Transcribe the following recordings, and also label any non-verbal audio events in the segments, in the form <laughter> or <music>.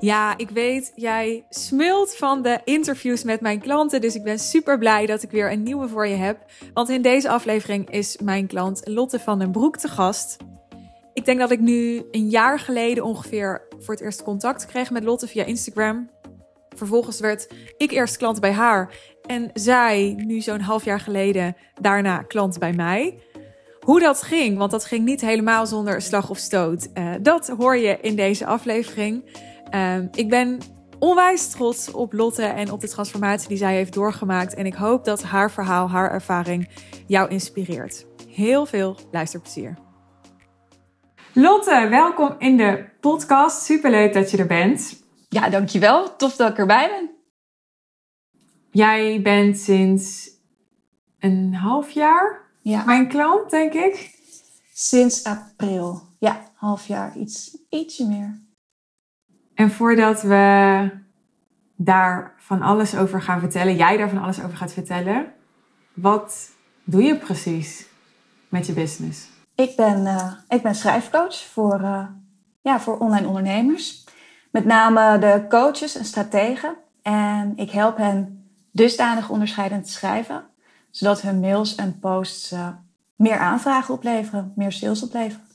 Ja, ik weet, jij smult van de interviews met mijn klanten. Dus ik ben super blij dat ik weer een nieuwe voor je heb. Want in deze aflevering is mijn klant Lotte van den Broek te gast. Ik denk dat ik nu een jaar geleden ongeveer voor het eerst contact kreeg met Lotte via Instagram. Vervolgens werd ik eerst klant bij haar en zij nu zo'n half jaar geleden daarna klant bij mij. Hoe dat ging, want dat ging niet helemaal zonder slag of stoot, uh, dat hoor je in deze aflevering. Uh, ik ben onwijs trots op Lotte en op de transformatie die zij heeft doorgemaakt. En ik hoop dat haar verhaal, haar ervaring jou inspireert. Heel veel luisterplezier. Lotte, welkom in de podcast. Superleuk dat je er bent. Ja, dankjewel. Tof dat ik erbij ben. Jij bent sinds een half jaar ja. mijn klant, denk ik. Sinds april. Ja, half jaar. Iets, ietsje meer. En voordat we daar van alles over gaan vertellen, jij daar van alles over gaat vertellen, wat doe je precies met je business? Ik ben, uh, ik ben schrijfcoach voor, uh, ja, voor online ondernemers. Met name de coaches en strategen. En ik help hen dusdanig onderscheidend te schrijven, zodat hun mails en posts uh, meer aanvragen opleveren, meer sales opleveren.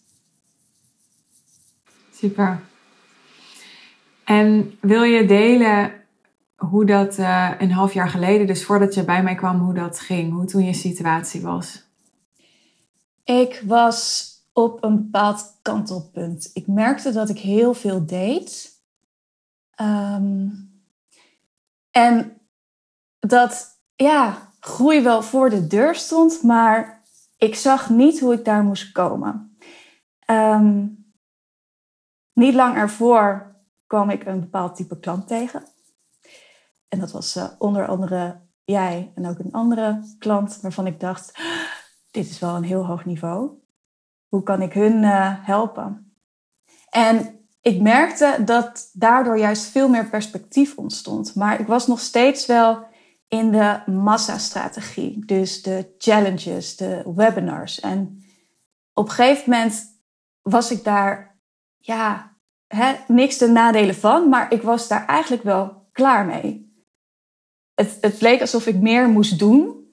Super. En wil je delen hoe dat uh, een half jaar geleden, dus voordat je bij mij kwam, hoe dat ging? Hoe toen je situatie was? Ik was op een bepaald kantelpunt. Ik merkte dat ik heel veel deed. Um, en dat ja, groei wel voor de deur stond, maar ik zag niet hoe ik daar moest komen. Um, niet lang ervoor kwam ik een bepaald type klant tegen. En dat was uh, onder andere jij en ook een andere klant waarvan ik dacht, dit is wel een heel hoog niveau. Hoe kan ik hun uh, helpen? En ik merkte dat daardoor juist veel meer perspectief ontstond. Maar ik was nog steeds wel in de massastrategie. Dus de challenges, de webinars. En op een gegeven moment was ik daar, ja, niks de nadelen van, maar ik was daar eigenlijk wel klaar mee. Het, het leek alsof ik meer moest doen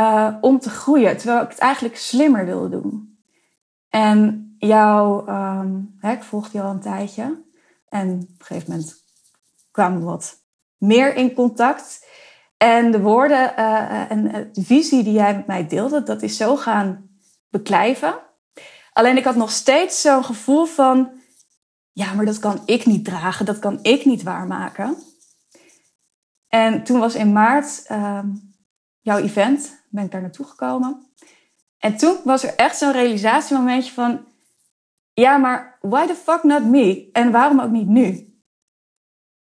uh, om te groeien, terwijl ik het eigenlijk slimmer wilde doen. En jou, hè, ik volgde jou al een tijdje en op een gegeven moment kwamen we wat meer in contact. En de woorden uh, en de visie die jij met mij deelde, dat is zo gaan beklijven. Alleen ik had nog steeds zo'n gevoel van, ja, maar dat kan ik niet dragen, dat kan ik niet waarmaken. En toen was in maart uh, jouw event, ben ik daar naartoe gekomen. En toen was er echt zo'n realisatiemomentje van, ja, maar why the fuck not me? En waarom ook niet nu?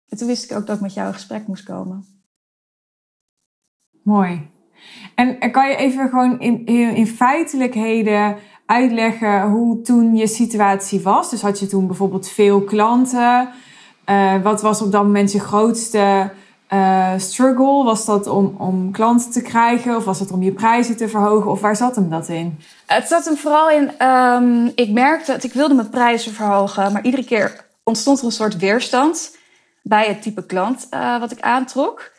En toen wist ik ook dat ik met jou in gesprek moest komen. Mooi. En kan je even gewoon in, in feitelijkheden uitleggen hoe toen je situatie was? Dus had je toen bijvoorbeeld veel klanten? Uh, wat was op dat moment je grootste uh, struggle? Was dat om, om klanten te krijgen of was het om je prijzen te verhogen? Of waar zat hem dat in? Het zat hem vooral in, um, ik merkte dat ik wilde mijn prijzen verhogen, maar iedere keer ontstond er een soort weerstand bij het type klant uh, wat ik aantrok.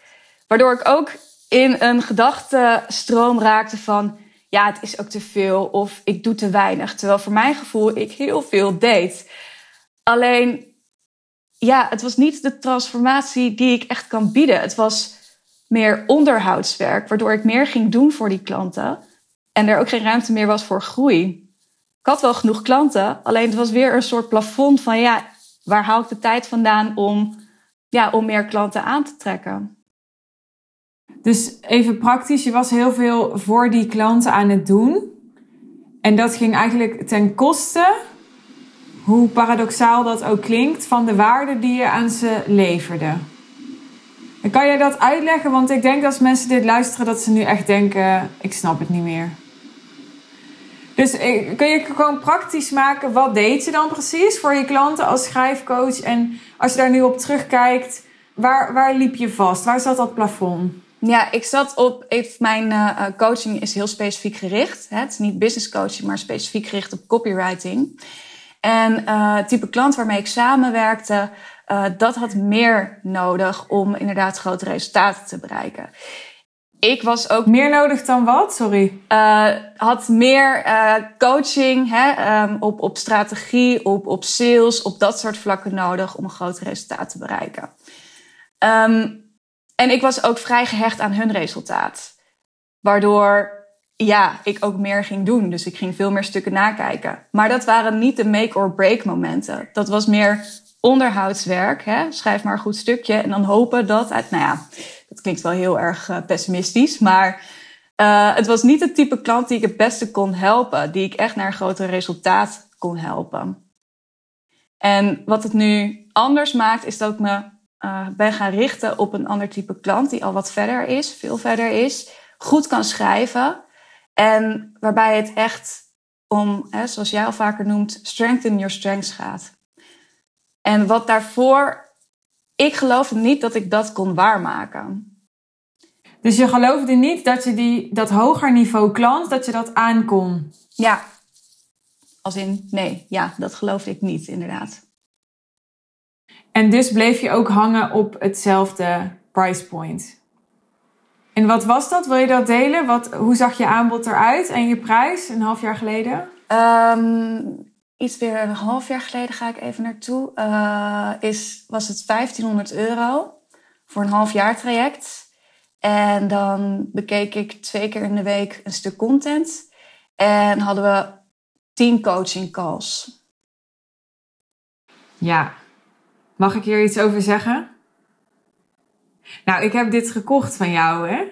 Waardoor ik ook in een gedachtenstroom raakte van ja, het is ook te veel of ik doe te weinig. Terwijl voor mijn gevoel ik heel veel deed. Alleen, ja, het was niet de transformatie die ik echt kan bieden. Het was meer onderhoudswerk, waardoor ik meer ging doen voor die klanten. En er ook geen ruimte meer was voor groei. Ik had wel genoeg klanten, alleen het was weer een soort plafond van ja, waar haal ik de tijd vandaan om, ja, om meer klanten aan te trekken? Dus even praktisch, je was heel veel voor die klanten aan het doen. En dat ging eigenlijk ten koste, hoe paradoxaal dat ook klinkt, van de waarde die je aan ze leverde. En kan jij dat uitleggen? Want ik denk dat als mensen dit luisteren, dat ze nu echt denken: ik snap het niet meer. Dus eh, kun je gewoon praktisch maken, wat deed je dan precies voor je klanten als schrijfcoach? En als je daar nu op terugkijkt, waar, waar liep je vast? Waar zat dat plafond? Ja, ik zat op. mijn uh, coaching is heel specifiek gericht. Hè? Het is niet business coaching, maar specifiek gericht op copywriting. En uh, het type klant waarmee ik samenwerkte, uh, dat had meer nodig om inderdaad grote resultaten te bereiken. Ik was ook. Meer nodig dan wat? Sorry. Had meer coaching hè, um, op, op strategie, op, op sales, op dat soort vlakken nodig om een groot resultaat te bereiken. Um, en ik was ook vrij gehecht aan hun resultaat. Waardoor ja, ik ook meer ging doen. Dus ik ging veel meer stukken nakijken. Maar dat waren niet de make or break momenten. Dat was meer onderhoudswerk. Hè? Schrijf maar een goed stukje en dan hopen dat uit. Nou ja, dat klinkt wel heel erg uh, pessimistisch. Maar uh, het was niet het type klant die ik het beste kon helpen. Die ik echt naar een groter resultaat kon helpen. En wat het nu anders maakt, is dat ik me uh, ben gaan richten op een ander type klant die al wat verder is, veel verder is, goed kan schrijven en waarbij het echt om, hè, zoals jij al vaker noemt, strengthen your strengths gaat. En wat daarvoor, ik geloofde niet dat ik dat kon waarmaken. Dus je geloofde niet dat je die, dat hoger niveau klant, dat je dat aankon? Ja. Als in, nee, ja, dat geloofde ik niet, inderdaad. En dus bleef je ook hangen op hetzelfde price point? En wat was dat? Wil je dat delen? Wat, hoe zag je aanbod eruit en je prijs een half jaar geleden? Um, iets weer een half jaar geleden ga ik even naartoe. Uh, is, was het 1500 euro voor een half jaar traject. En dan bekeek ik twee keer in de week een stuk content. En hadden we tien coaching calls. Ja. Mag ik hier iets over zeggen? Nou, ik heb dit gekocht van jou, hè?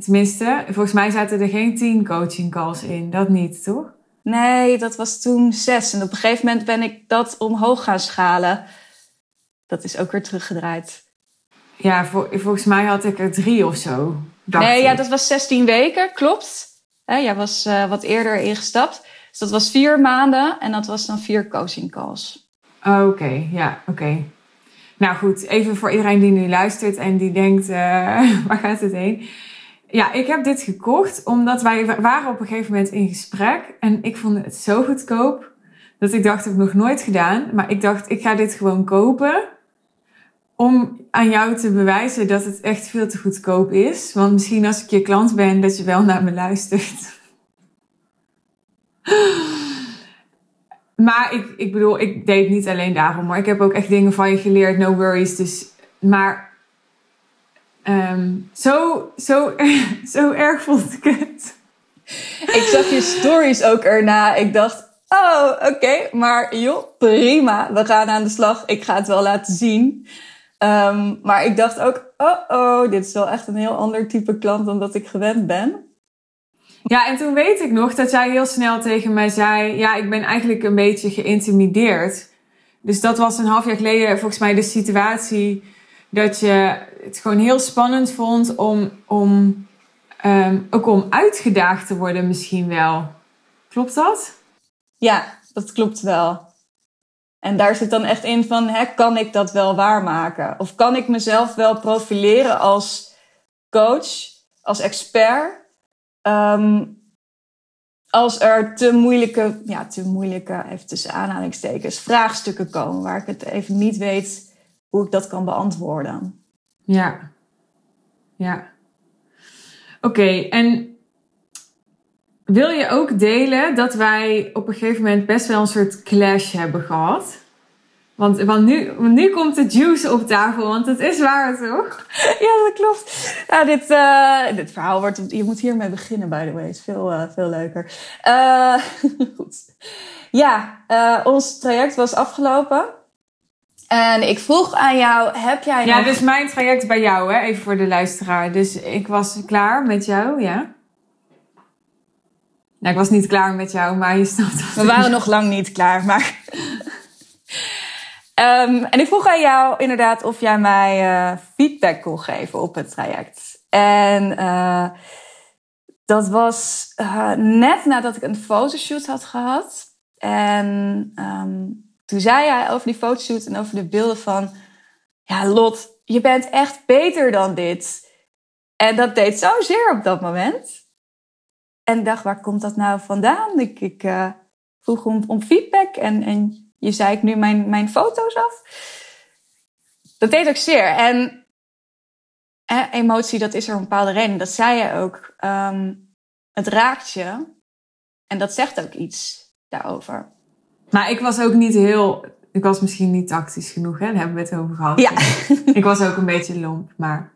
Tenminste, volgens mij zaten er geen tien coaching calls in. Dat niet, toch? Nee, dat was toen zes. En op een gegeven moment ben ik dat omhoog gaan schalen. Dat is ook weer teruggedraaid. Ja, volgens mij had ik er drie of zo. Nee, ik. ja, dat was 16 weken, klopt. jij was uh, wat eerder ingestapt. Dus dat was vier maanden en dat was dan vier coaching calls. Oké, okay, ja, oké. Nou goed, even voor iedereen die nu luistert en die denkt, uh, <laughs> waar gaat het heen? Ja, ik heb dit gekocht omdat wij waren op een gegeven moment in gesprek en ik vond het zo goedkoop dat ik dacht, dat heb ik nog nooit gedaan. Maar ik dacht, ik ga dit gewoon kopen om aan jou te bewijzen dat het echt veel te goedkoop is. Want misschien als ik je klant ben, dat je wel naar me luistert. <laughs> Maar ik, ik bedoel, ik deed niet alleen daarom, maar ik heb ook echt dingen van je geleerd, no worries. Dus, maar um, zo, zo, <laughs> zo erg vond ik het. Ik zag je stories ook erna. Ik dacht, oh, oké, maar joh, prima. We gaan aan de slag. Ik ga het wel laten zien. Um, maar ik dacht ook, oh, oh, dit is wel echt een heel ander type klant dan dat ik gewend ben. Ja, en toen weet ik nog dat jij heel snel tegen mij zei: Ja, ik ben eigenlijk een beetje geïntimideerd. Dus dat was een half jaar geleden volgens mij de situatie dat je het gewoon heel spannend vond om, om um, ook om uitgedaagd te worden, misschien wel. Klopt dat? Ja, dat klopt wel. En daar zit dan echt in van, hè, kan ik dat wel waarmaken? Of kan ik mezelf wel profileren als coach, als expert? Um, als er te moeilijke, ja, te moeilijke, even tussen aanhalingstekens, vraagstukken komen waar ik het even niet weet hoe ik dat kan beantwoorden. Ja, ja. Oké, en wil je ook delen dat wij op een gegeven moment best wel een soort clash hebben gehad? Want, want, nu, nu komt de juice op tafel, want het is waar, toch? <laughs> Ja, dat klopt. Nou, dit, uh, dit verhaal wordt... Je moet hiermee beginnen, by the way. Het is veel, uh, veel leuker. Uh, <laughs> goed. Ja, ons traject was afgelopen. En ik vroeg aan jou, heb jij Ja, nog... dus mijn traject bij jou, hè? Even voor de luisteraar. Dus ik was klaar met jou, ja? Nou, ik was niet klaar met jou, maar je snapt We waren nog lang niet klaar, maar... Um, en ik vroeg aan jou inderdaad of jij mij uh, feedback kon geven op het traject. En uh, dat was uh, net nadat ik een fotoshoot had gehad. En um, toen zei hij over die fotoshoot en over de beelden van... Ja, Lot, je bent echt beter dan dit. En dat deed zozeer op dat moment. En ik dacht, waar komt dat nou vandaan? Ik, ik vroeg om, om feedback en... en je zei ik nu mijn, mijn foto's af. dat deed ook zeer. En emotie, dat is er een bepaalde reden. Dat zei je ook. Ehm, het raakt je. En dat zegt ook iets daarover. Maar ik was ook niet heel... Ik was misschien niet tactisch genoeg, hè? Daar hebben we het over gehad. Ja. <laughs> ik was ook een beetje lomp, maar...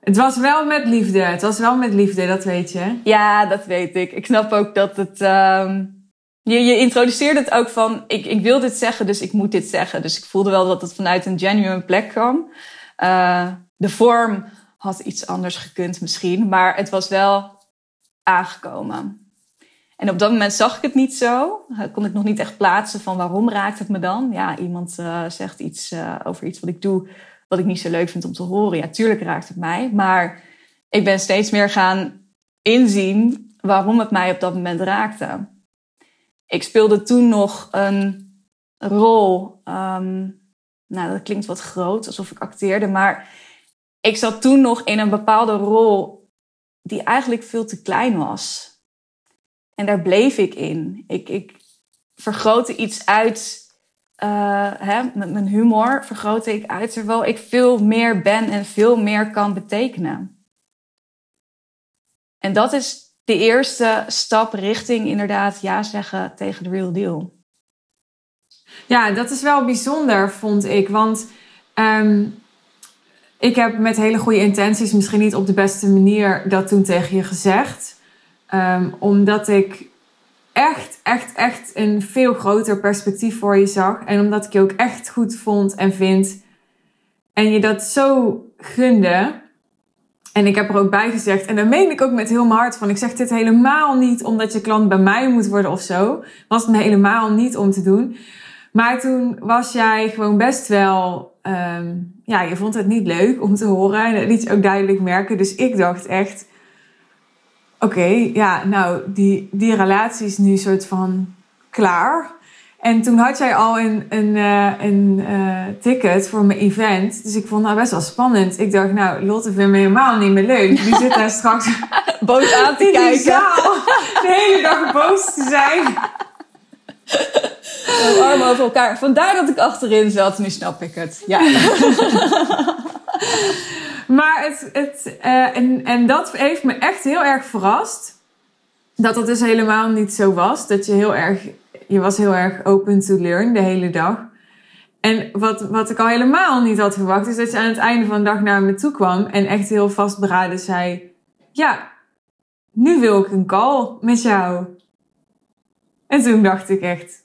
Het was wel met liefde. Het was wel met liefde, dat weet je. Ja, dat weet ik. Ik snap ook dat het... Um... Je, je introduceert het ook van, ik, ik wil dit zeggen, dus ik moet dit zeggen. Dus ik voelde wel dat het vanuit een genuine plek kwam. Uh, de vorm had iets anders gekund misschien, maar het was wel aangekomen. En op dat moment zag ik het niet zo. Kon ik nog niet echt plaatsen van waarom raakt het me dan? Ja, iemand uh, zegt iets over iets wat ik doe wat ik niet zo leuk vind om te horen. Ja, tuurlijk raakt het mij. Maar ik ben steeds meer gaan inzien waarom het mij op dat moment raakte. Ik speelde toen nog een rol. Um, nou, dat klinkt wat groot, alsof ik acteerde. Maar ik zat toen nog in een bepaalde rol die eigenlijk veel te klein was. En daar bleef ik in. Ik, ik vergrootte iets uit uh, hè, met mijn humor vergrootte ik uit terwijl ik veel meer ben en veel meer kan betekenen. En dat is de eerste stap richting inderdaad ja zeggen tegen de real deal. Ja, dat is wel bijzonder, vond ik. Want um, ik heb met hele goede intenties, misschien niet op de beste manier, dat toen tegen je gezegd. Um, omdat ik echt, echt, echt een veel groter perspectief voor je zag. En omdat ik je ook echt goed vond en vind. En je dat zo gunde. En ik heb er ook bij gezegd, en dat meen ik ook met heel mijn hart van. Ik zeg dit helemaal niet omdat je klant bij mij moet worden of zo. Was het helemaal niet om te doen. Maar toen was jij gewoon best wel. Um, ja, je vond het niet leuk om te horen. En dat liet je ook duidelijk merken. Dus ik dacht echt oké, ja, nou, die, die relatie is nu soort van klaar. En toen had jij al een, een, uh, een uh, ticket voor mijn event. Dus ik vond dat best wel spannend. Ik dacht, nou, Lotte vindt me helemaal niet meer leuk. Die zit daar straks <laughs> boos aan te kijken. Zaal, de hele dag boos te zijn. <laughs> armen over elkaar. Vandaar dat ik achterin zat. Nu snap ik het. Ja. <laughs> Maar het, het, uh, en, en dat heeft me echt heel erg verrast. Dat het dus helemaal niet zo was. Dat je heel erg, je was heel erg open to learn de hele dag. En wat, wat ik al helemaal niet had verwacht, is dat je aan het einde van de dag naar me toe kwam en echt heel vastberaden zei: Ja, nu wil ik een call met jou. En toen dacht ik echt: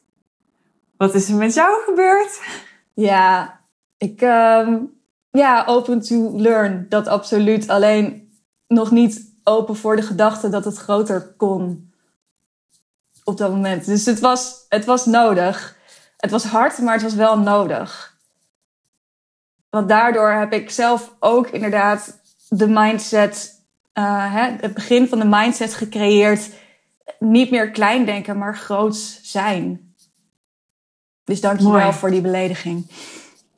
Wat is er met jou gebeurd? Ja, ik, um, ja, open to learn, dat absoluut. Alleen nog niet open voor de gedachte dat het groter kon op dat moment. Dus het was, het was nodig. Het was hard, maar het was wel nodig. Want daardoor heb ik zelf ook inderdaad de mindset, uh, hè, het begin van de mindset gecreëerd. Niet meer klein denken, maar groots zijn. Dus dankjewel wel voor die belediging.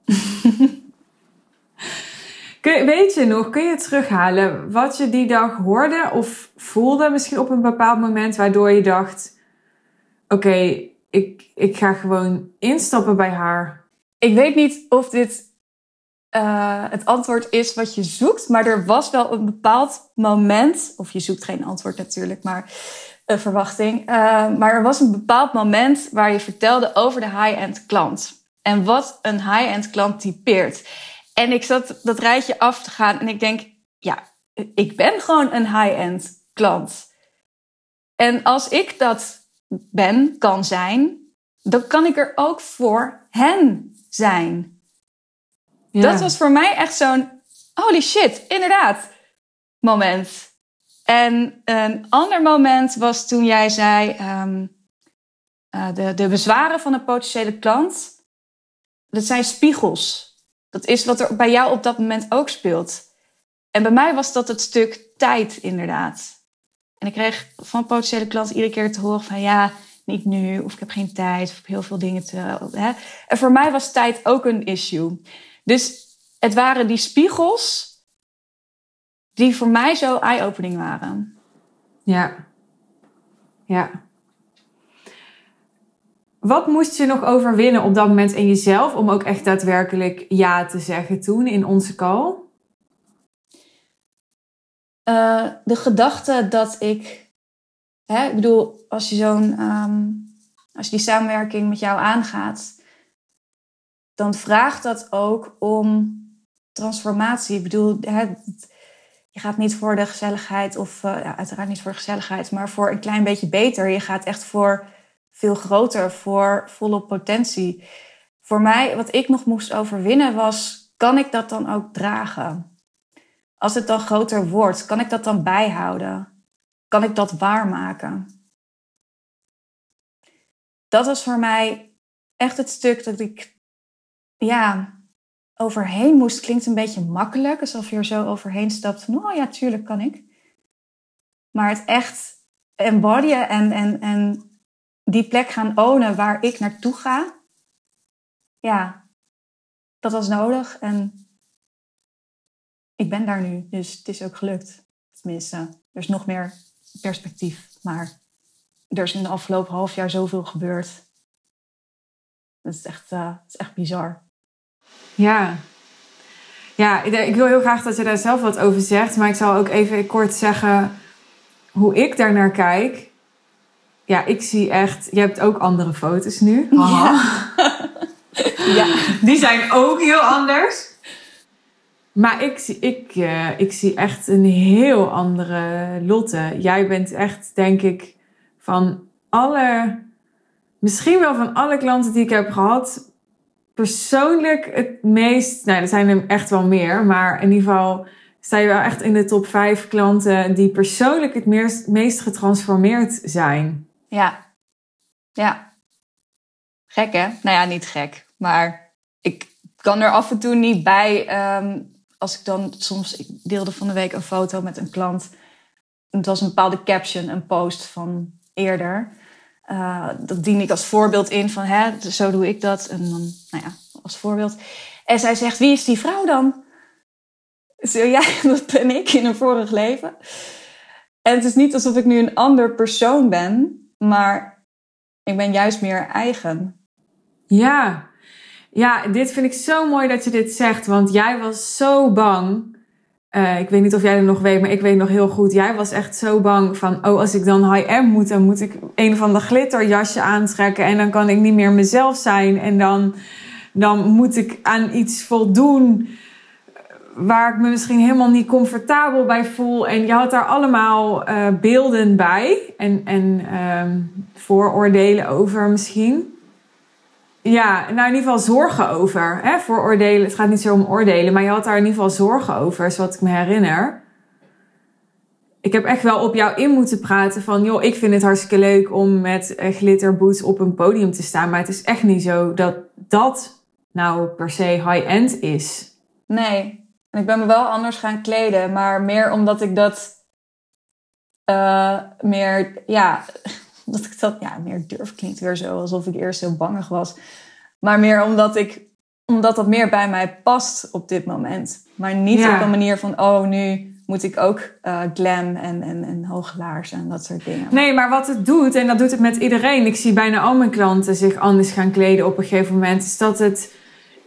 <laughs> weet je nog, kun je terughalen wat je die dag hoorde of voelde misschien op een bepaald moment waardoor je dacht: oké, ik, ik ga gewoon instappen bij haar? Ik weet niet of dit uh, het antwoord is wat je zoekt, maar er was wel een bepaald moment, of je zoekt geen antwoord natuurlijk, maar een verwachting. Uh, maar er was een bepaald moment waar je vertelde over de high-end klant. En wat een high-end klant typeert. En ik zat dat rijtje af te gaan en ik denk, ja, ik ben gewoon een high-end klant. En als ik dat ben, kan zijn, dan kan ik er ook voor hen zijn. Ja. Dat was voor mij echt zo'n holy shit, inderdaad, moment. En een ander moment was toen jij zei, um, uh, de, de bezwaren van een potentiële klant, dat zijn spiegels. Dat is wat er bij jou op dat moment ook speelt. En bij mij was dat het stuk tijd, inderdaad. En ik kreeg van potentiële klanten iedere keer te horen van ja, niet nu, of ik heb geen tijd, of ik heb heel veel dingen te. Hè. En voor mij was tijd ook een issue. Dus het waren die spiegels die voor mij zo eye-opening waren. Ja. Ja. wat moest je nog overwinnen op dat moment in jezelf om ook echt daadwerkelijk ja te zeggen toen in onze call? Uh, de gedachte dat ik, hè, ik bedoel, als je zo'n, ehm, als je die samenwerking met jou aangaat, dan vraagt dat ook om transformatie. Ik bedoel, hè, je gaat niet voor de gezelligheid of ja, uiteraard niet voor gezelligheid, maar voor een klein beetje beter. Je gaat echt voor veel groter, voor volle potentie. Voor mij, wat ik nog moest overwinnen was, kan ik dat dan ook dragen? Als het dan groter wordt, kan ik dat dan bijhouden? Kan ik dat waarmaken? Dat was voor mij echt het stuk dat ik, ja, overheen moest. Klinkt een beetje makkelijk, alsof je er zo overheen stapt. Oh ja, tuurlijk kan ik. Maar het echt embodyen en, en, en die plek gaan ownen waar ik naartoe ga. Ja, dat was nodig. En ik ben daar nu, dus het is ook gelukt. Tenminste, er is nog meer perspectief. Maar er is in de afgelopen half jaar zoveel gebeurd. Het is echt, uh, het is echt bizar. Ja. Ja, ik wil heel graag dat je daar zelf wat over zegt. Maar ik zal ook even kort zeggen hoe ik daar naar kijk. Ja, ik zie echt. Je hebt ook andere foto's nu. Ja. <laughs> ja. <laughs> Die zijn ook heel anders. Maar ik zie, ik, uh, ik zie echt een heel andere Lotte. Jij bent echt, denk ik, van alle. Misschien wel van alle klanten die ik heb gehad. Persoonlijk het meest. Nou, er zijn er echt wel meer. Maar in ieder geval sta je wel echt in de top 5 klanten die persoonlijk het meest, meest getransformeerd zijn. Ja. Ja. Gek hè? Nou ja, niet gek. Maar ik kan er af en toe niet bij. Ehm, als ik dan soms, ik deelde van de week een foto met een klant. Het was een bepaalde caption, een post van eerder. Uh, dat dien ik als voorbeeld in van, hè, zo doe ik dat. En dan, nou ja, als voorbeeld. En zij zegt, wie is die vrouw dan? Zo, ja, <laughs> dat ben ik in een vorig leven. En het is niet alsof ik nu een ander persoon ben. Maar ik ben juist meer eigen. Ja, ja, dit vind ik zo mooi dat je dit zegt. Want jij was zo bang. Uh, ik weet niet of jij het nog weet, maar ik weet nog heel goed. Jij was echt zo bang van, oh, als ik dan high-end moet, dan moet ik een van de glitterjasje aantrekken. En dan kan ik niet meer mezelf zijn. En dan, dan moet ik aan iets voldoen waar ik me misschien helemaal niet comfortabel bij voel. En je had daar allemaal uh, beelden bij en, en um, vooroordelen over misschien. Ja, nou in ieder geval zorgen over. Hè? Vooroordelen, het gaat niet zo om oordelen, maar je had daar in ieder geval zorgen over, zoals ik me herinner. Ik heb echt wel op jou in moeten praten van, joh, ik vind het hartstikke leuk om met glitterboots op een podium te staan, maar het is echt niet zo dat dat nou per se high-end is. Nee, en ik ben me wel anders gaan kleden, maar meer omdat ik dat uh, meer, ja, <laughs> dat ik dat, ja, meer durf klinkt weer zo, alsof ik eerst heel bangig was. Maar meer omdat ik, omdat dat meer bij mij past op dit moment. Maar niet op een manier van, oh, nu moet ik ook uh, glam en, en, en en dat soort dingen. Nee, maar wat het doet, en dat doet het met iedereen. Ik zie bijna al mijn klanten zich anders gaan kleden op een gegeven moment. Is dat het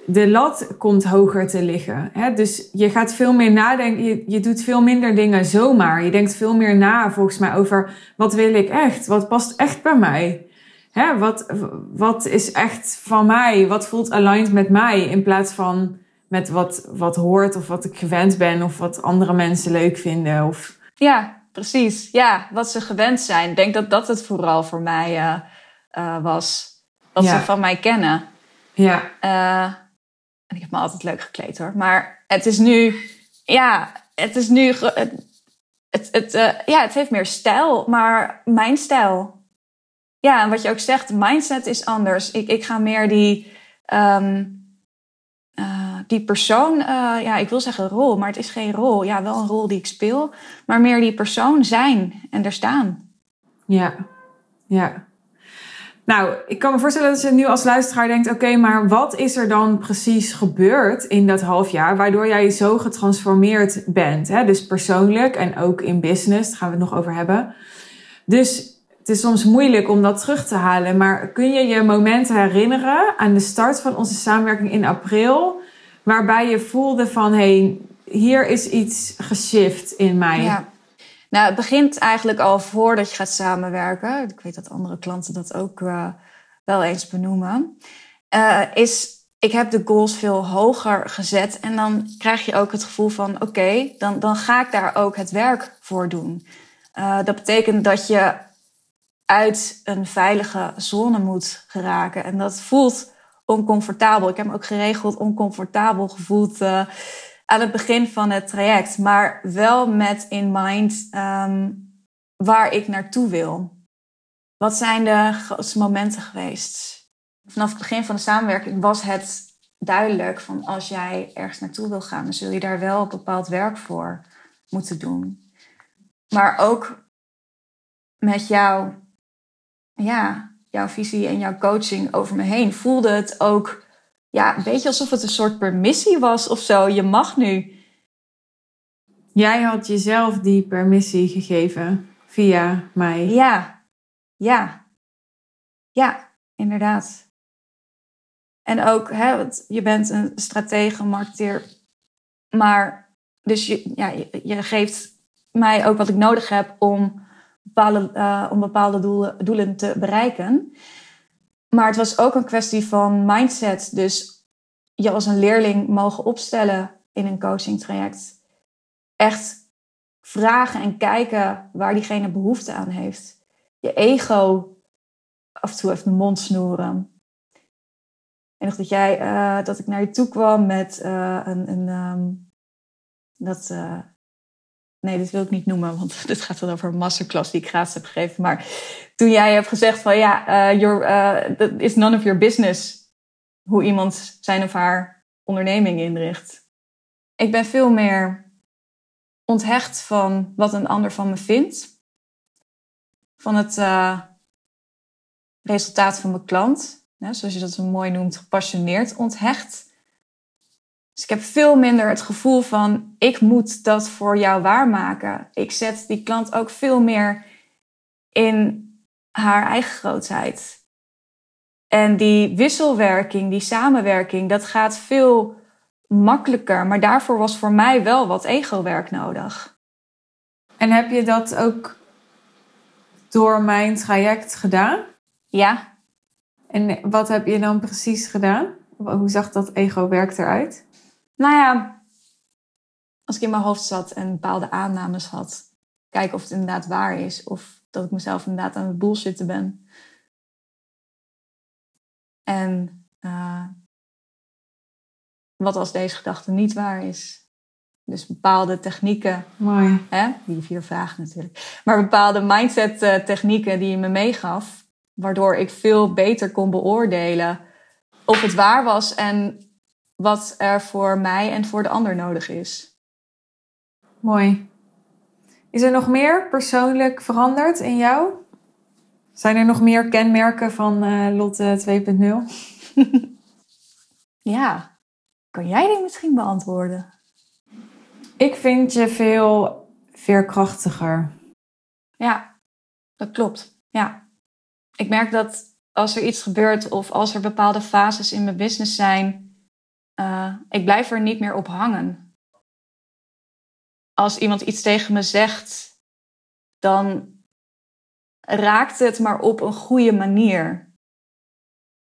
de lat komt hoger te liggen. Hè? Dus je gaat veel meer nadenken. Je, je doet veel minder dingen zomaar. Je denkt veel meer na, volgens mij, over wat wil ik echt? Wat past echt bij mij? Hè? Wat, wat is echt van mij? Wat voelt aligned met mij? In plaats van met wat, wat hoort of wat ik gewend ben of wat andere mensen leuk vinden. Of... Ja, precies. Ja, wat ze gewend zijn. Ik denk dat dat het vooral voor mij uh, uh, was. Wat ze van mij kennen. Ja. Uh, en ik heb me altijd leuk gekleed hoor. Maar het is nu, ja, het is nu, het, het, uh, ja, het heeft meer stijl, maar mijn stijl. Ja, en wat je ook zegt, mindset is anders. Ik, ik ga meer die, um, uh, die persoon, uh, ja, ik wil zeggen rol, maar het is geen rol. Ja, wel een rol die ik speel, maar meer die persoon zijn en er staan. Ja, ja. Nou, ik kan me voorstellen dat je nu als luisteraar denkt: oké, maar wat is er dan precies gebeurd in dat half jaar waardoor jij zo getransformeerd bent? Hè? Dus persoonlijk en ook in business, daar gaan we het nog over hebben. Dus het is soms moeilijk om dat terug te halen. Maar kun je je momenten herinneren aan de start van onze samenwerking in april, waarbij je voelde van hé, hey, hier is iets geshift in mij? Ja. Nou, het begint eigenlijk al voordat je gaat samenwerken. Ik weet dat andere klanten dat ook uh, wel eens benoemen. Uh, is ik heb de goals veel hoger gezet. En dan krijg je ook het gevoel van: oké, dan, dan ga ik daar ook het werk voor doen. Uh, dat betekent dat je uit een veilige zone moet geraken. En dat voelt oncomfortabel. Ik heb me ook geregeld oncomfortabel gevoeld aan het begin van het traject. Maar wel met in mind um, waar ik naartoe wil. Wat zijn de grootste momenten geweest? vanaf het begin van de samenwerking was het duidelijk van als jij ergens naartoe wil gaan, dan zul je daar wel bepaald werk voor moeten doen. Maar ook met jouw, ja, jouw visie en jouw coaching over me heen voelde het ook ja, een beetje alsof het een soort permissie was of zo. Je mag nu. Jij had jezelf die permissie gegeven via mij. Ja, ja, ja, inderdaad. En ook, hè, want je bent een stratege, marketeer. Maar dus je, ja, je, je, geeft mij ook wat ik nodig heb om bepaalde, uh, om bepaalde doelen, doelen te bereiken. Maar het was ook een kwestie van mindset. Dus je als een leerling mogen opstellen in een coaching traject. Echt vragen en kijken waar diegene behoefte aan heeft. Je ego af en toe even de mond snoeren en dat jij, uh, dat ik naar je toe kwam met uh, een, een um, dat, uh, nee, dit wil ik niet noemen, want <laughs> dit gaat wel over een masterclass die ik gratis heb gegeven. Maar toen jij hebt gezegd van ja, your, is none of your business hoe iemand zijn of haar onderneming inricht. Ik ben veel meer onthecht van wat een ander van me vindt. Van het resultaat van mijn klant zoals je dat zo mooi noemt, gepassioneerd onthecht. Dus ik heb veel minder het gevoel van ik moet dat voor jou waarmaken. Ik zet die klant ook veel meer in haar eigen grootheid. En die wisselwerking, die samenwerking, dat gaat veel makkelijker. Maar daarvoor was voor mij wel wat ego-werk nodig. En heb je dat ook door mijn traject gedaan? Ja, en wat heb je dan precies gedaan? Hoe zag dat ego-werk eruit? Nou ja, als ik in mijn hoofd zat en bepaalde aannames had, kijken of het inderdaad waar is of dat ik mezelf inderdaad aan het bullshitten ben. En uh, wat als deze gedachte niet waar is? Dus bepaalde technieken. Mooi. Hè? Die vier vragen natuurlijk. Maar bepaalde mindset uh, technieken die je me meegaf Waardoor ik veel beter kon beoordelen of het waar was en wat er voor mij en voor de ander nodig is. Mooi. Is er nog meer persoonlijk veranderd in jou? Zijn er nog meer kenmerken van uh, Lotte 2.0? <laughs> ja, kan jij die misschien beantwoorden? Ik vind je veel veerkrachtiger. Ja, dat klopt. Ja ik merk dat als er iets gebeurt of als er bepaalde fases in mijn business zijn, uh, ik blijf er niet meer op hangen. Als iemand iets tegen me zegt, dan raakt het maar op een goede manier.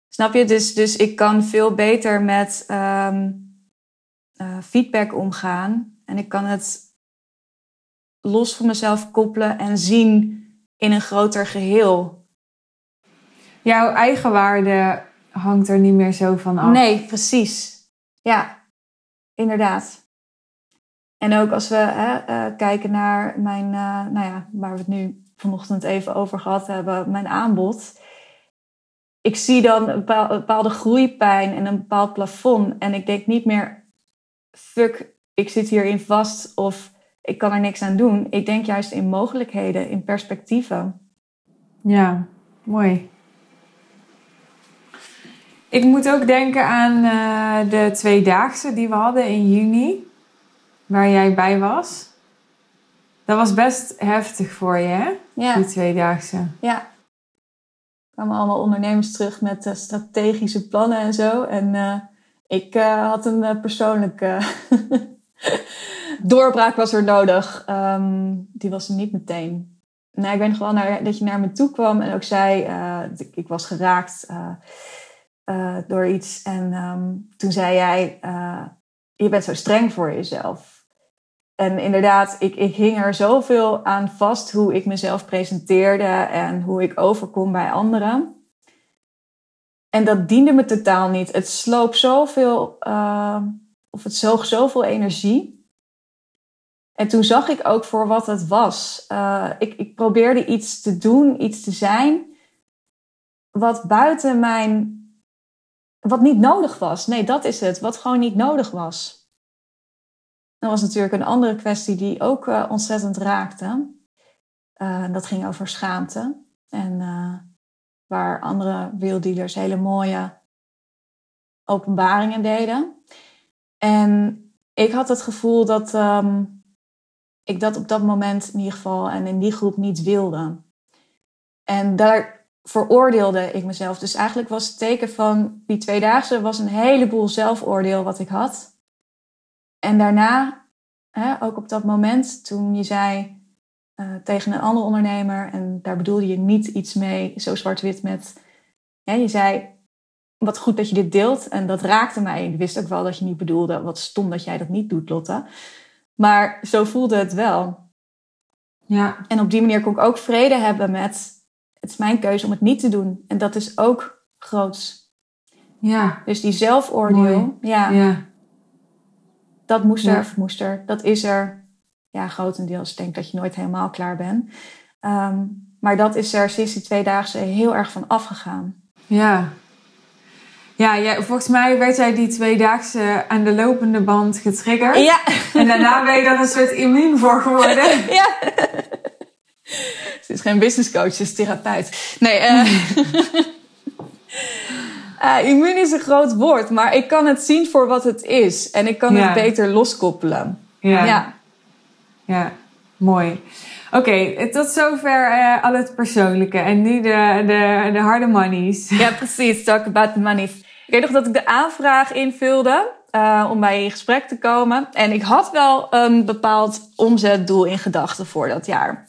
Snap je? Dus, dus ik kan veel beter met um, uh, feedback omgaan. En ik kan het los van mezelf koppelen en zien in een groter geheel jouw eigen waarde hangt er niet meer zo van af. Nee, precies. Ja, inderdaad. En ook als we hè, uh, kijken naar mijn, uh, nou ja, waar we het nu vanochtend even over gehad hebben, mijn aanbod. Ik zie dan een bepaalde groeipijn en een bepaald plafond. En ik denk niet meer, fuck, ik zit hierin vast of ik kan er niks aan doen. Ik denk juist in mogelijkheden, in perspectieven. Ja, mooi. Ik moet ook denken aan uh, de tweedaagse die we hadden in juni, waar jij bij was. Dat was best heftig voor je, hè? Ja. Die tweedaagse. Ja. Er kwamen allemaal ondernemers terug met uh, strategische plannen en zo. En uh, ik had een persoonlijke <laughs> doorbraak was er nodig. Um, die was er niet meteen. Nee, ik weet nog wel naar, dat je naar me toe kwam en ook zei, ik, was geraakt door iets. En um, toen zei jij, je bent zo streng voor jezelf. En inderdaad, ik, ik hing er zoveel aan vast hoe ik mezelf presenteerde en hoe ik overkom bij anderen. En dat diende me totaal niet. Het sloop zoveel, uh, of het zoog zoveel energie. En toen zag ik ook voor wat het was. Ik, ik probeerde iets te doen, iets te zijn, wat buiten mijn, wat niet nodig was. Nee, dat is het, wat gewoon niet nodig was. Dat was natuurlijk een andere kwestie die ook uh, ontzettend raakte. Uh, dat ging over schaamte. En uh, waar andere wieldealers hele mooie openbaringen deden. En ik had het gevoel dat um, ik dat op dat moment in ieder geval en in die groep niet wilde. En daar veroordeelde ik mezelf. Dus eigenlijk was het teken van die tweedaagse was een heleboel zelfoordeel wat ik had. En daarna, hè, ook op dat moment, toen je zei uh, tegen een andere ondernemer, en daar bedoelde je niet iets mee, zo zwart-wit met, ja, je zei, wat goed dat je dit deelt, en dat raakte mij. Ik wist ook wel dat je niet bedoelde, wat stom dat jij dat niet doet, Lotte. Maar zo voelde het wel. Ja. En op die manier kon ik ook vrede hebben met, het is mijn keuze om het niet te doen. En dat is ook groots. Ja. Dus die zelfoordeel, ja, Ja. dat moest er Ja. of moest er. Dat is er, ja, grotendeels. Ik denk dat je nooit helemaal klaar bent. Ehm, maar dat is er sinds die tweedaagse heel erg van afgegaan. Ja. Ja, jij, volgens mij werd jij die tweedaagse aan de lopende band getriggerd. Ja, En daarna ben je daar een soort immuun voor geworden. <laughs> ja. Ze is geen business coach, ze is therapeut. Nee, eh <laughs> eh, immuun is een groot woord, maar ik kan het zien voor wat het is. En ik kan Ja. het beter loskoppelen. Ja. ja. Ja, mooi. Oké, tot zover eh, al het persoonlijke. En nu de, de, de harde monies. <laughs> Ja, precies. Talk about the money. Ik weet nog dat ik de aanvraag invulde om bij je in gesprek te komen. En ik had wel een bepaald omzetdoel in gedachten voor dat jaar.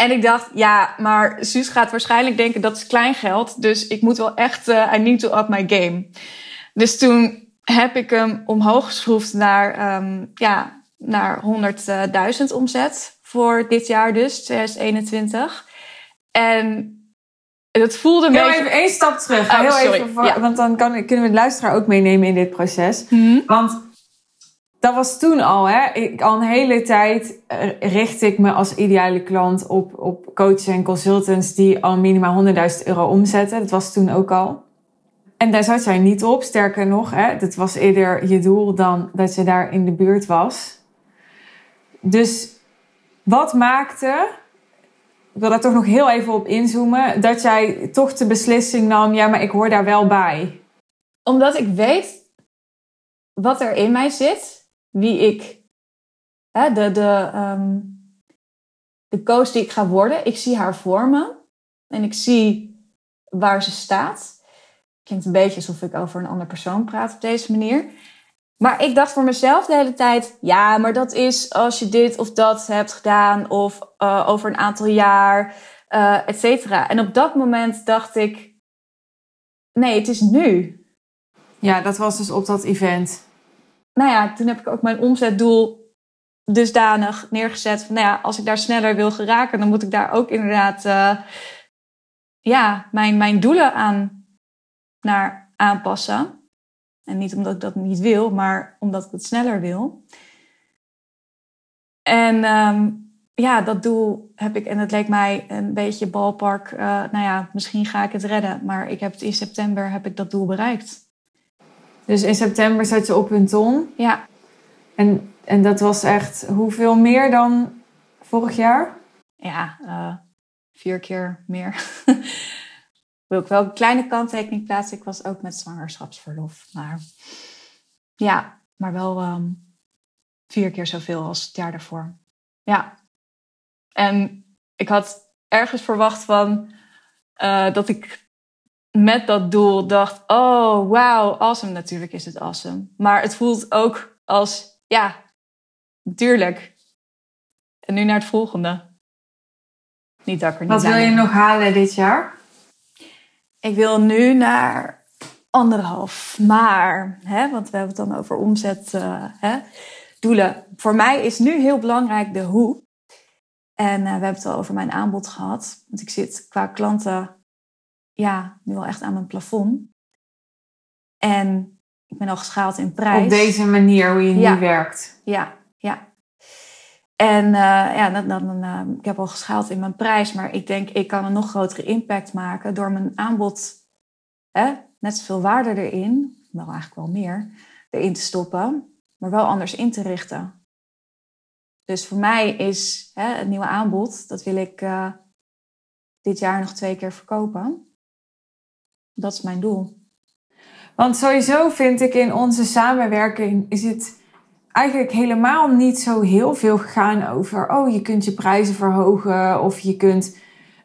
En ik dacht, ja, maar Suus gaat waarschijnlijk denken dat is kleingeld. Dus ik moet wel echt, eh, I need to up my game. Dus toen heb ik hem omhoog geschroefd naar, ehm, ja, naar 100.000 omzet voor dit jaar dus, 2021. En het voelde een Heel beetje... even één stap terug. Oh, heel sorry. even voor- Ja. Want dan kan, kunnen we de luisteraar ook meenemen in dit proces. Mhm. Want dat was toen al, hè. Ik, al een hele tijd eh, richt ik me als ideale klant op, op coaches en consultants die al minimaal 100.000 euro omzetten. Dat was toen ook al. En daar zat jij niet op. Sterker nog, hè, dat was eerder je doel dan dat je daar in de buurt was. Dus wat maakte, ik wil daar toch nog heel even op inzoomen, dat jij toch de beslissing nam, ja, maar ik hoor daar wel bij. Omdat ik weet wat er in mij zit, wie ik, hè, de, de, ehm, de coach die ik ga worden, ik zie haar voor me en ik zie waar ze staat. Klinkt een beetje alsof ik over een ander persoon praat op deze manier. Maar ik dacht voor mezelf de hele tijd, ja, maar dat is als je dit of dat hebt gedaan of eh, over een aantal jaar, eh et cetera. En op dat moment dacht ik, nee, het is nu. Ja, dat was dus op dat event. Nou ja, toen heb ik ook mijn omzetdoel dusdanig neergezet. Van, nou ja, als ik daar sneller wil geraken, dan moet ik daar ook inderdaad eh, ja, mijn, mijn doelen aan naar aanpassen. En niet omdat ik dat niet wil, maar omdat ik het sneller wil. En ehm, ja, dat doel heb ik, en het leek mij een beetje ballpark. eh, nou ja, misschien ga ik het redden, maar ik heb in september heb ik dat doel bereikt. Dus in september zat je op een ton. Ja, En, en dat was echt hoeveel meer dan vorig jaar? ja, eh, vier keer meer. <laughs> Wil ik wel een kleine kanttekening plaatsen. Ik was ook met zwangerschapsverlof. Maar ja, maar wel ehm, vier keer zoveel als het jaar daarvoor. Ja. En ik had ergens verwacht van eh, dat ik met dat doel dacht: oh, wauw, awesome. Natuurlijk is het awesome. Maar het voelt ook als: ja, natuurlijk. En nu naar het volgende. Niet dat ik er niet Wat wil je nog halen dit jaar? Ik wil nu naar anderhalf. Maar, hè, want we hebben het dan over omzet, eh, hè, doelen. Voor mij is nu heel belangrijk de hoe. En eh, we hebben het al over mijn aanbod gehad. Want ik zit qua klanten, ja, nu al echt aan mijn plafond. En ik ben al geschaald in prijs. Op deze manier, hoe je Ja. nu werkt. Ja, ja. En eh, ja, dan, dan, eh, ik heb al geschaald in mijn prijs, maar ik denk ik kan een nog grotere impact maken door mijn aanbod hè, net zoveel waarde erin, wel eigenlijk wel meer, erin te stoppen, maar wel anders in te richten. Dus voor mij is hè, het nieuwe aanbod, dat wil ik eh, dit jaar nog twee keer verkopen. Dat is mijn doel. Want sowieso vind ik in onze samenwerking is het eigenlijk helemaal niet zo heel veel gegaan over, oh je kunt je prijzen verhogen of je kunt.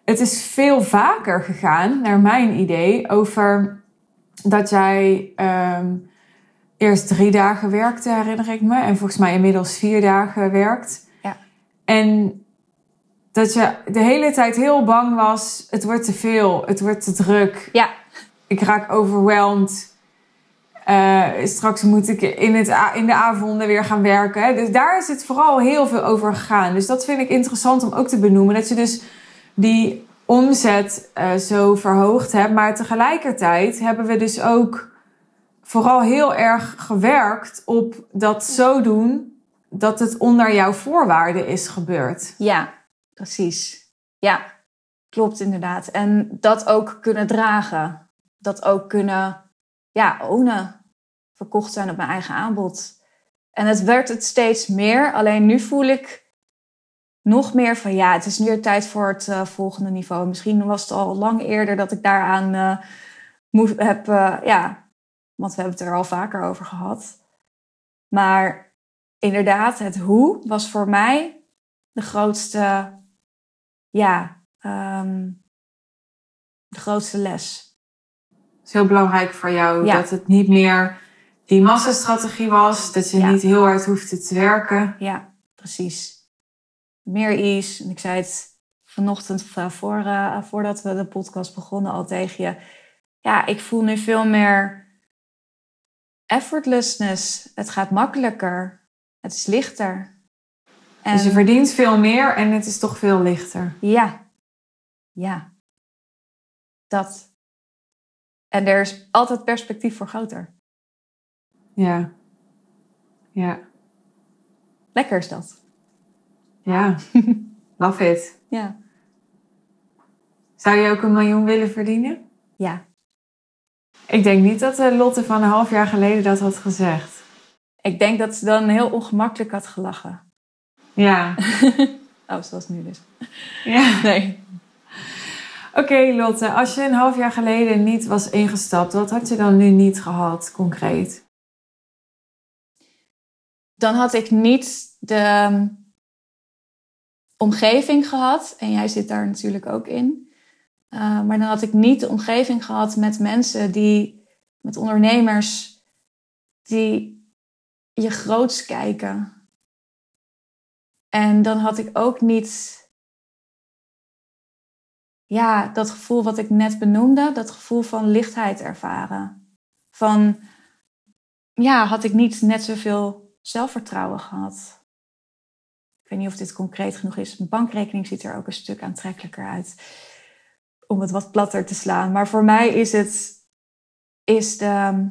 Het is veel vaker gegaan, naar mijn idee, over dat jij ehm, eerst drie dagen werkte, herinner ik me, en volgens mij inmiddels vier dagen werkt. Ja. En dat je de hele tijd heel bang was, het wordt te veel, het wordt te druk Ja, ik raak overwhelmed. Eh, straks moet ik in, het, in de avonden weer gaan werken. Dus daar is het vooral heel veel over gegaan. Dus dat vind ik interessant om ook te benoemen. Dat je dus die omzet eh, zo verhoogd hebt. Maar tegelijkertijd hebben we dus ook vooral heel erg gewerkt op dat zo doen dat het onder jouw voorwaarden is gebeurd. Ja, precies. Ja, klopt inderdaad. En dat ook kunnen dragen. Dat ook kunnen, ja, ownen. Verkocht zijn op mijn eigen aanbod. En het werd het steeds meer. Alleen nu voel ik nog meer van, ja, het is nu tijd voor het eh, volgende niveau. Misschien was het al lang eerder dat ik daaraan eh moest, heb, eh, ja, want we hebben het er al vaker over gehad. Maar inderdaad, het hoe was voor mij de grootste, ja, ehm, de grootste les. Het is heel belangrijk voor jou Ja. dat het niet meer die massastrategie was. Dat je Ja. niet heel hard hoefde te werken. Ja, precies. Meer ease. En ik zei het vanochtend eh, voor, eh, voordat we de podcast begonnen al tegen je. Ja, ik voel nu veel meer effortlessness. Het gaat makkelijker. Het is lichter. En Dus je verdient veel meer en het is toch veel lichter. Ja. Ja. Dat. En er is altijd perspectief voor groter. Ja. Ja. Lekker is dat. Ja. <laughs> Love it. Ja. Zou je ook een miljoen willen verdienen? Ja. Ik denk niet dat eh, Lotte van een half jaar geleden dat had gezegd. Ik denk dat ze dan heel ongemakkelijk had gelachen. Ja. <laughs> Oh, zoals nu dus. ja. Nee. Oké Lotte, als je een half jaar geleden niet was ingestapt, wat had je dan nu niet gehad, concreet? Dan had ik niet de ehm, omgeving gehad. En jij zit daar natuurlijk ook in. Uh, maar dan had ik niet de omgeving gehad met mensen die, met ondernemers, die je groots kijken. En dan had ik ook niet ja, dat gevoel wat ik net benoemde, dat gevoel van lichtheid ervaren. Van, ja, had ik niet net zoveel zelfvertrouwen gehad. Ik weet niet of dit concreet genoeg is. Mijn bankrekening ziet er ook een stuk aantrekkelijker uit. Om het wat platter te slaan. Maar voor mij is het is de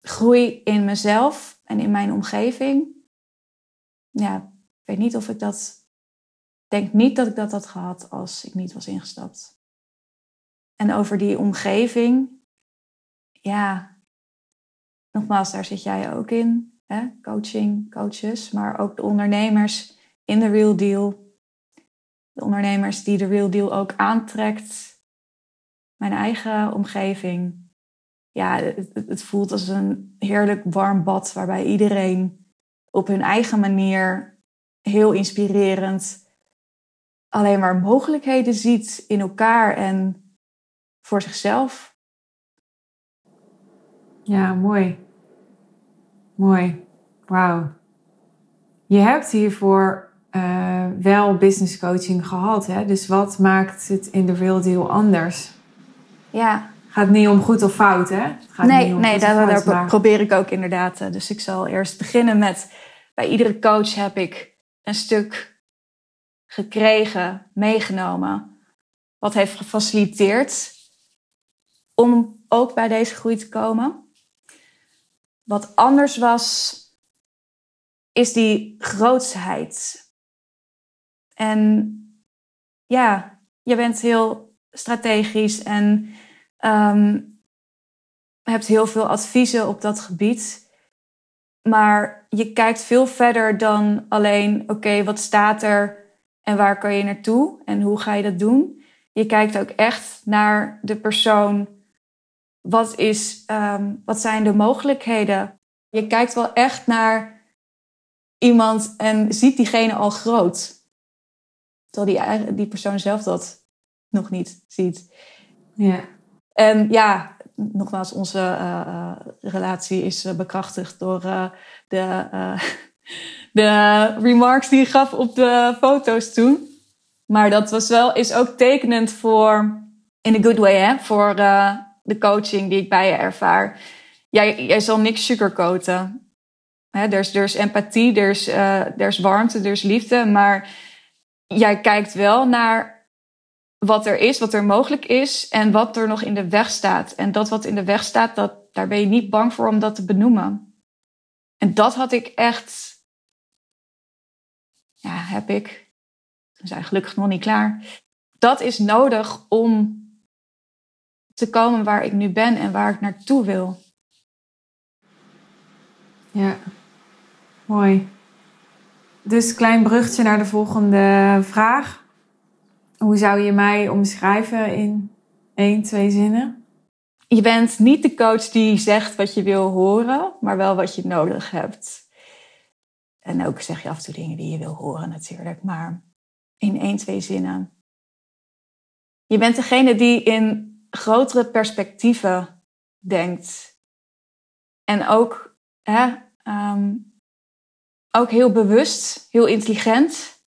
groei in mezelf en in mijn omgeving. Ja, ik weet niet of ik dat denk niet dat ik dat had gehad als ik niet was ingestapt. En over die omgeving, ja, nogmaals, daar zit jij ook in. Hè? Coaching, coaches, maar ook de ondernemers in de Real Deal. De ondernemers die de Real Deal ook aantrekt. Mijn eigen omgeving. Ja, het, het voelt als een heerlijk warm bad waarbij iedereen op hun eigen manier heel inspirerend alleen maar mogelijkheden ziet in elkaar en voor zichzelf. Ja, mooi. Mooi. Wauw. Je hebt hiervoor uh, wel business coaching gehad, hè? Dus wat maakt het in de real deal anders? Ja. Gaat niet om goed of fout, hè? Het gaat nee, niet om nee daar, fout, daar maar- probeer ik ook inderdaad. eh, Dus ik zal eerst beginnen met... Bij iedere coach heb ik een stuk gekregen, meegenomen... wat heeft gefaciliteerd om ook bij deze groei te komen. Wat anders was, is die grootsheid. En ja, je bent heel strategisch en ehm, hebt heel veel adviezen op dat gebied. Maar je kijkt veel verder dan alleen, oké, wat staat er en waar kan je naartoe en hoe ga je dat doen? Je kijkt ook echt naar de persoon. Wat, is, ehm, wat zijn de mogelijkheden? Je kijkt wel echt naar iemand en ziet diegene al groot. Terwijl die, die persoon zelf dat nog niet ziet. Ja. En ja, nogmaals, onze eh, eh, relatie is eh, bekrachtigd door de, <laughs> de remarks die je gaf op de foto's toen. Maar dat was wel, is ook tekenend voor, in a good way, hè, voor eh, de coaching die ik bij je ervaar. Jij, jij zal niks sugarcoaten. Er, is, er is empathie, er is, eh, er is warmte, er is liefde. Maar jij kijkt wel naar wat er is, wat er mogelijk is en wat er nog in de weg staat. En dat wat in de weg staat, dat, daar ben je niet bang voor om dat te benoemen. En dat had ik echt, ja, heb ik, we zijn gelukkig nog niet klaar. Dat is nodig om te komen waar ik nu ben en waar ik naartoe wil. Ja, mooi. Dus klein bruggetje naar de volgende vraag. Hoe zou je mij omschrijven in één, twee zinnen? Je bent niet de coach die zegt wat je wil horen, maar wel wat je nodig hebt. En ook zeg je af en toe dingen die je wil horen natuurlijk, maar in één, twee zinnen. Je bent degene die in grotere perspectieven denkt. En ook, hè, ehm, ook heel bewust, heel intelligent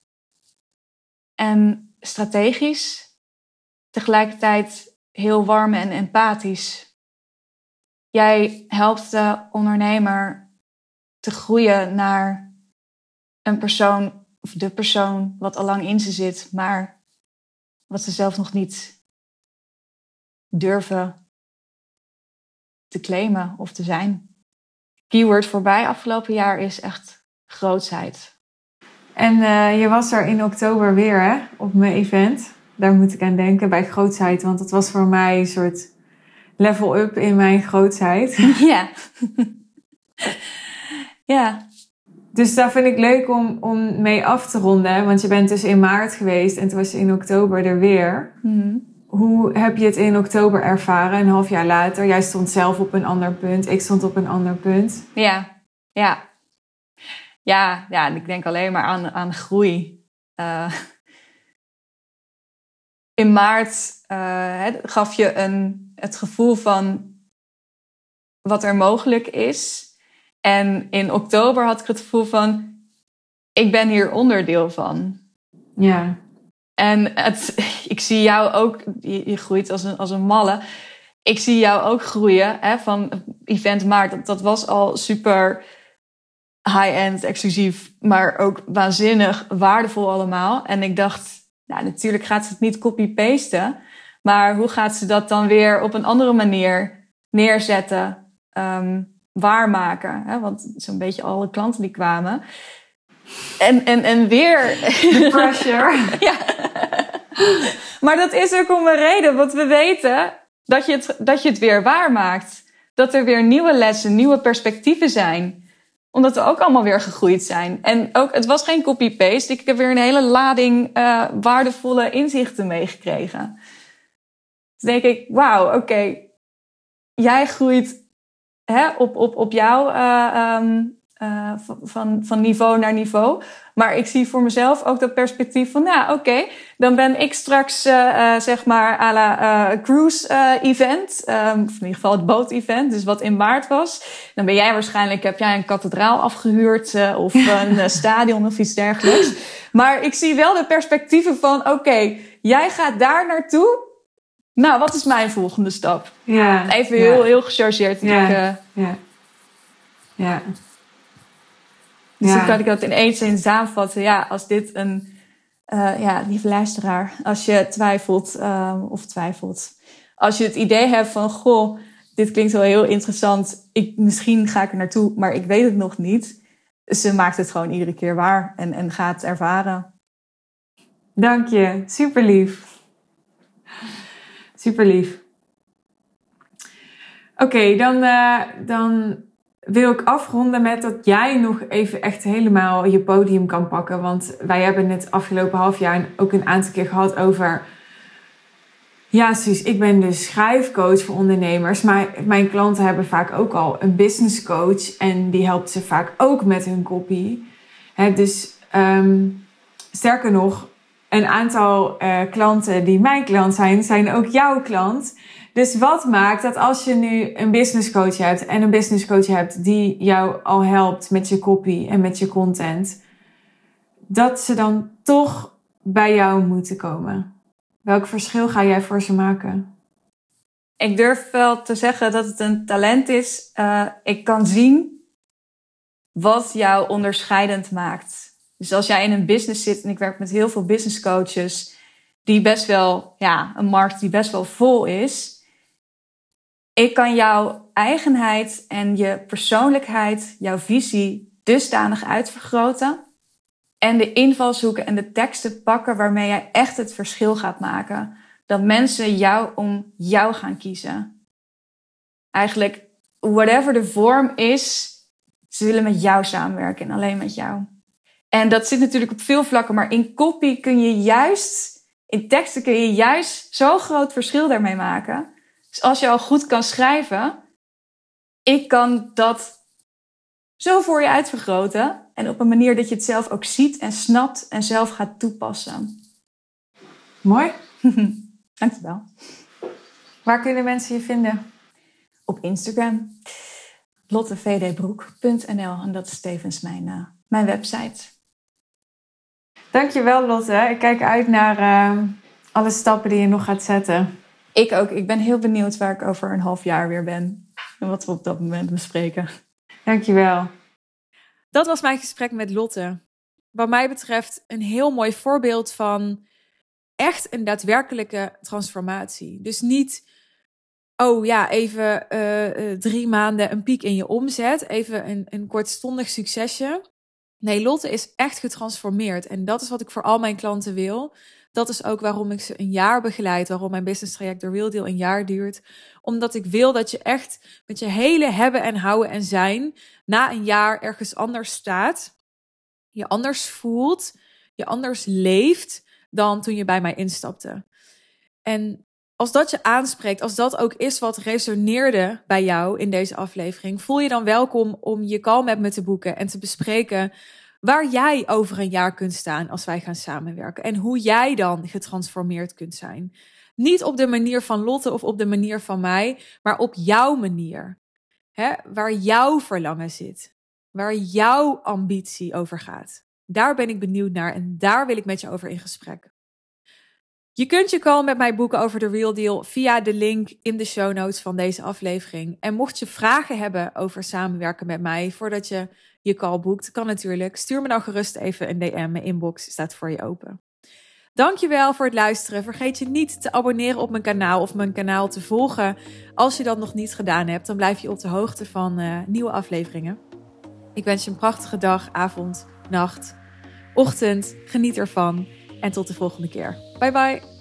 en strategisch. Tegelijkertijd heel warm en empathisch. Jij helpt de ondernemer te groeien naar een persoon, of de persoon wat al lang in ze zit, maar wat ze zelf nog niet durven te claimen of te zijn. Keyword voorbij afgelopen jaar is echt grootsheid. En eh, je was er in oktober weer hè, op mijn event. Daar moet ik aan denken bij grootsheid, want dat was voor mij een soort level up in mijn grootsheid. <laughs> Ja. ja. Dus daar vind ik leuk om, om mee af te ronden. Want je bent dus in maart geweest en toen was je in oktober er weer. Mhm. Hoe heb je het in oktober ervaren, een half jaar later? Jij stond zelf op een ander punt, ik stond op een ander punt. Ja, ja. Ja, ja, en ik denk alleen maar aan, aan groei. Eh, in maart eh, gaf je een, het gevoel van wat er mogelijk is. En in oktober had ik het gevoel van, ik ben hier onderdeel van. Ja, En het, ik zie jou ook, je, je groeit als een, als een malle. Ik zie jou ook groeien hè, van event maart. Dat, dat was al super high-end, exclusief, maar ook waanzinnig waardevol allemaal. En ik dacht, nou, natuurlijk gaat ze het niet copy-pasten. Maar hoe gaat ze dat dan weer op een andere manier neerzetten, ehm, waarmaken? Hè? Want zo'n beetje alle klanten die kwamen. En, en, en weer the pressure. <laughs> ja. Maar dat is ook om een reden, want we weten dat je het, dat je het weer waarmaakt. Dat er weer nieuwe lessen, nieuwe perspectieven zijn. Omdat we ook allemaal weer gegroeid zijn. En ook, het was geen copy-paste. Ik heb weer een hele lading eh, waardevolle inzichten meegekregen. Dus denk ik, wauw, oké. Jij groeit hè, op, op, op jouw eh, ehm, uh, van, van niveau naar niveau. Maar ik zie voor mezelf ook dat perspectief van, nou oké, dan ben ik straks uh, zeg maar à la cruise event. Um, of in ieder geval het boot event, dus wat in maart was. Dan ben jij waarschijnlijk, heb jij een kathedraal afgehuurd of <laughs> een stadion of iets dergelijks. Maar ik zie wel de perspectieven van, oké, jij gaat daar naartoe. Nou, wat is mijn volgende stap? Ja, Even heel, heel gechargeerd. Ja, ja. ja. Dus dan kan ik dat in één zin samenvatten. Ja, als dit een, uh, ja, lieve luisteraar, als je twijfelt, uh, of twijfelt, als je het idee hebt van, goh, dit klinkt wel heel interessant, ik, misschien ga ik er naartoe, maar ik weet het nog niet. Ze maakt het gewoon iedere keer waar en, en gaat ervaren. Dank je, super lief. Super lief. Oké, dan, uh, dan wil ik afronden met dat jij nog even echt helemaal je podium kan pakken. Want wij hebben het afgelopen half jaar ook een aantal keer gehad over. Ja, Suus, ik ben dus schrijfcoach voor ondernemers. Maar mijn klanten hebben vaak ook al een business coach. En die helpt ze vaak ook met hun copy. dus um, sterker nog, een aantal uh, klanten die mijn klant zijn, zijn ook jouw klant. Dus wat maakt dat als je nu een business coach hebt en een business coach hebt die jou al helpt met je copy en met je content, dat ze dan toch bij jou moeten komen? Welk verschil ga jij voor ze maken? Ik durf wel te zeggen dat het een talent is. Uh, ik kan zien wat jou onderscheidend maakt. Dus als jij in een business zit en ik werk met heel veel business coaches, die best wel, ja, een markt die best wel vol is ik kan jouw eigenheid en je persoonlijkheid, jouw visie dusdanig uitvergroten. En de invalshoeken en de teksten pakken waarmee jij echt het verschil gaat maken. Dat mensen jou om jou gaan kiezen. Eigenlijk, whatever de vorm is, ze willen met jou samenwerken en alleen met jou. En dat zit natuurlijk op veel vlakken, maar in copy kun je juist, in teksten kun je juist zo'n groot verschil daarmee maken. Dus als je al goed kan schrijven, ik kan dat zo voor je uitvergroten. En op een manier dat je het zelf ook ziet en snapt en zelf gaat toepassen. Mooi. <laughs> Dankjewel. Waar kunnen mensen je vinden? Op Instagram. lottevdbroek.nl en dat is tevens mijn, uh, mijn website. Dankjewel Lotte. Ik kijk uit naar uh, alle stappen die je nog gaat zetten. Ik ook. Ik ben heel benieuwd waar ik over een half jaar weer ben. En wat we op dat moment bespreken. Dankjewel. Dat was mijn gesprek met Lotte. Wat mij betreft een heel mooi voorbeeld van echt een daadwerkelijke transformatie. Dus niet, oh ja, even uh, drie maanden een piek in je omzet. Even een, een kortstondig succesje. Nee, Lotte is echt getransformeerd. En dat is wat ik voor al mijn klanten wil. Dat is ook waarom ik ze een jaar begeleid, waarom mijn business traject de Real Deal een jaar duurt. Omdat ik wil dat je echt met je hele hebben en houden en zijn na een jaar ergens anders staat. Je anders voelt, je anders leeft dan toen je bij mij instapte. En als dat je aanspreekt, als dat ook is wat resoneerde bij jou in deze aflevering, voel je dan welkom om je call met me te boeken en te bespreken waar jij over een jaar kunt staan als wij gaan samenwerken. En hoe jij dan getransformeerd kunt zijn. Niet op de manier van Lotte of op de manier van mij, maar op jouw manier. Hè? Waar jouw verlangen zit. Waar jouw ambitie over gaat. Daar ben ik benieuwd naar en daar wil ik met je over in gesprek. Je kunt je call met mij boeken over de Real Deal via de link in de show notes van deze aflevering. En mocht je vragen hebben over samenwerken met mij voordat je je call boekt, kan natuurlijk. Stuur me dan gerust even een DM. Mijn inbox staat voor je open. Dankjewel voor het luisteren. Vergeet je niet te abonneren op mijn kanaal of mijn kanaal te volgen. Als je dat nog niet gedaan hebt, dan blijf je op de hoogte van uh, nieuwe afleveringen. Ik wens je een prachtige dag, avond, nacht, ochtend. Geniet ervan en tot de volgende keer. Bye bye.